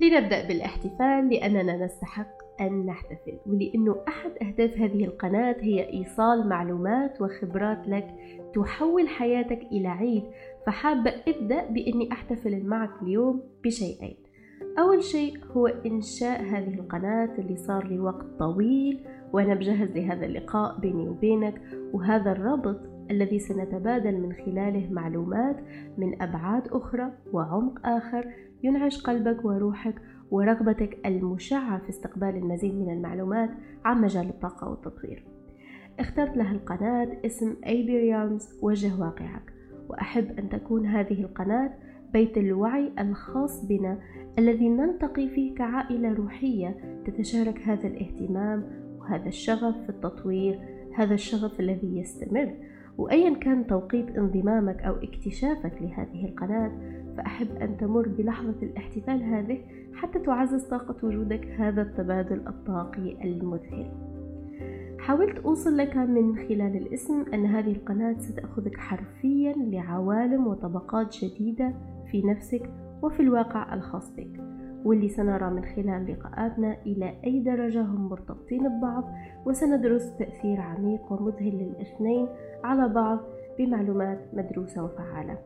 لنبدأ بالاحتفال لأننا نستحق أن نحتفل ولأنه أحد أهداف هذه القناة هي إيصال معلومات وخبرات لك تحول حياتك إلى عيد. فحابة أبدأ بإني أحتفل معك اليوم بشيئين. أول شيء هو إنشاء هذه القناة اللي صار لي وقت طويل وأنا بجهز لهذا اللقاء بيني وبينك وهذا الربط الذي سنتبادل من خلاله معلومات من أبعاد أخرى وعمق آخر ينعش قلبك وروحك ورغبتك المشعة في استقبال المزيد من المعلومات عن مجال الطاقة والتطوير. اخترت لها القناة اسم ريالمز وجه واقعك وأحب أن تكون هذه القناة بيت الوعي الخاص بنا الذي نلتقي فيه كعائلة روحية تتشارك هذا الاهتمام وهذا الشغف في التطوير هذا الشغف الذي يستمر. وأيا كان توقيت انضمامك أو اكتشافك لهذه القناة فأحب أن تمر بلحظة الاحتفال هذه حتى تعزز طاقة وجودك هذا التبادل الطاقي المذهل. حاولت أوصل لك من خلال الاسم أن هذه القناة ستأخذك حرفيا لعوالم وطبقات جديدة في نفسك وفي الواقع الخاص بك. واللي سنرى من خلال لقاءاتنا إلى أي درجة هم مرتبطين ببعض وسندرس تأثير عميق ومذهل للإثنين على بعض بمعلومات مدروسة وفعالة.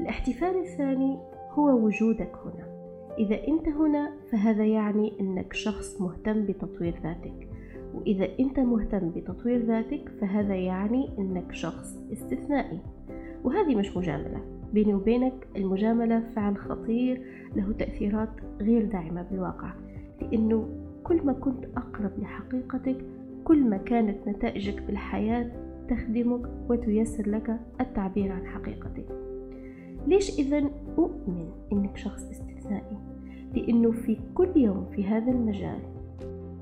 الاحتفال الثاني هو وجودك هنا. إذا أنت هنا فهذا يعني أنك شخص مهتم بتطوير ذاتك. وإذا أنت مهتم بتطوير ذاتك فهذا يعني أنك شخص استثنائي. وهذه مش مجاملة. بيني وبينك المجاملة فعل خطير له تأثيرات غير داعمة بالواقع. لأنه كل ما كنت أقرب لحقيقتك كل ما كانت نتائجك في الحياة تخدمك وتيسر لك التعبير عن حقيقتك. ليش إذا أؤمن أنك شخص استثنائي؟ لأنه في كل يوم في هذا المجال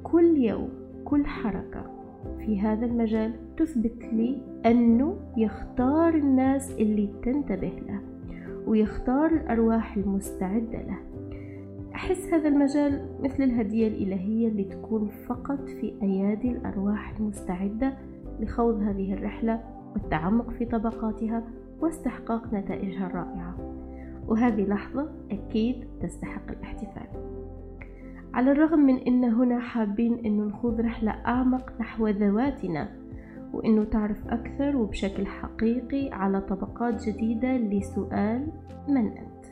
كل يوم كل حركة في هذا المجال تثبت لي أنه يختار الناس اللي تنتبه له. ويختار الأرواح المستعدة له. أحس هذا المجال مثل الهدية الإلهية اللي تكون فقط في أيادي الأرواح المستعدة لخوض هذه الرحلة والتعمق في طبقاتها واستحقاق نتائجها الرائعة. وهذه لحظة أكيد تستحق الاحتفال. على الرغم من أن هنا حابين أن نخوض رحلة أعمق نحو ذواتنا وأنه تعرف أكثر وبشكل حقيقي على طبقات جديدة لسؤال من أنت.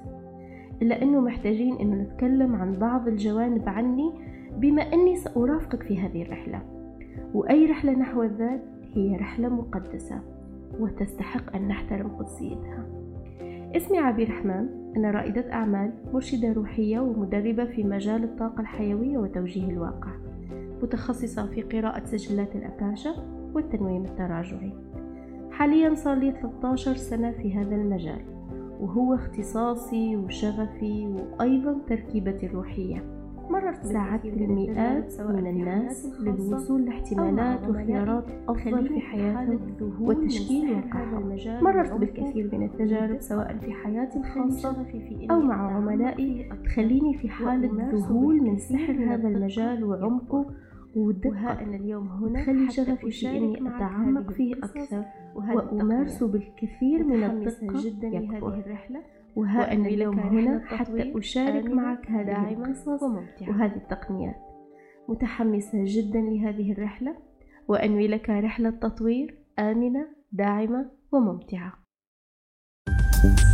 إلا أنه محتاجين أنه نتكلم عن بعض الجوانب عني بما أني سأرافقك في هذه الرحلة. وأي رحلة نحو الذات هي رحلة مقدسة وتستحق أن نحترم قدسيتها. اسمي عبير رحمن أنا رائدة أعمال مرشدة روحية ومدربة في مجال الطاقة الحيوية وتوجيه الواقع. متخصصة في قراءة سجلات الأكاشا والتنويم التراجعي. حاليا صار لي 13 سنة في هذا المجال وهو اختصاصي وشغفي وأيضا تركيبتي الروحية. مررت ساعدت المئات من الناس للوصول لاحتمالات وخيارات أفضل في حياتهم وتشكيل واقعهم مررت بالكثير من التجارب سواء في حياتي الخاصة أو مع عملائي تخليني في حالة ذهول من سحر هذا المجال وعمقه والدقة أن اليوم هنا خلي شغفي في إني أتعمق فيه أكثر وأمارسه بالكثير من الدقة جدا لهذه الرحلة وها أن اليوم هنا حتى أشارك معك هذه القصص وهذه التقنيات. متحمسة جدا لهذه الرحلة وأنوي لك رحلة تطوير آمنة داعمة وممتعة. thank you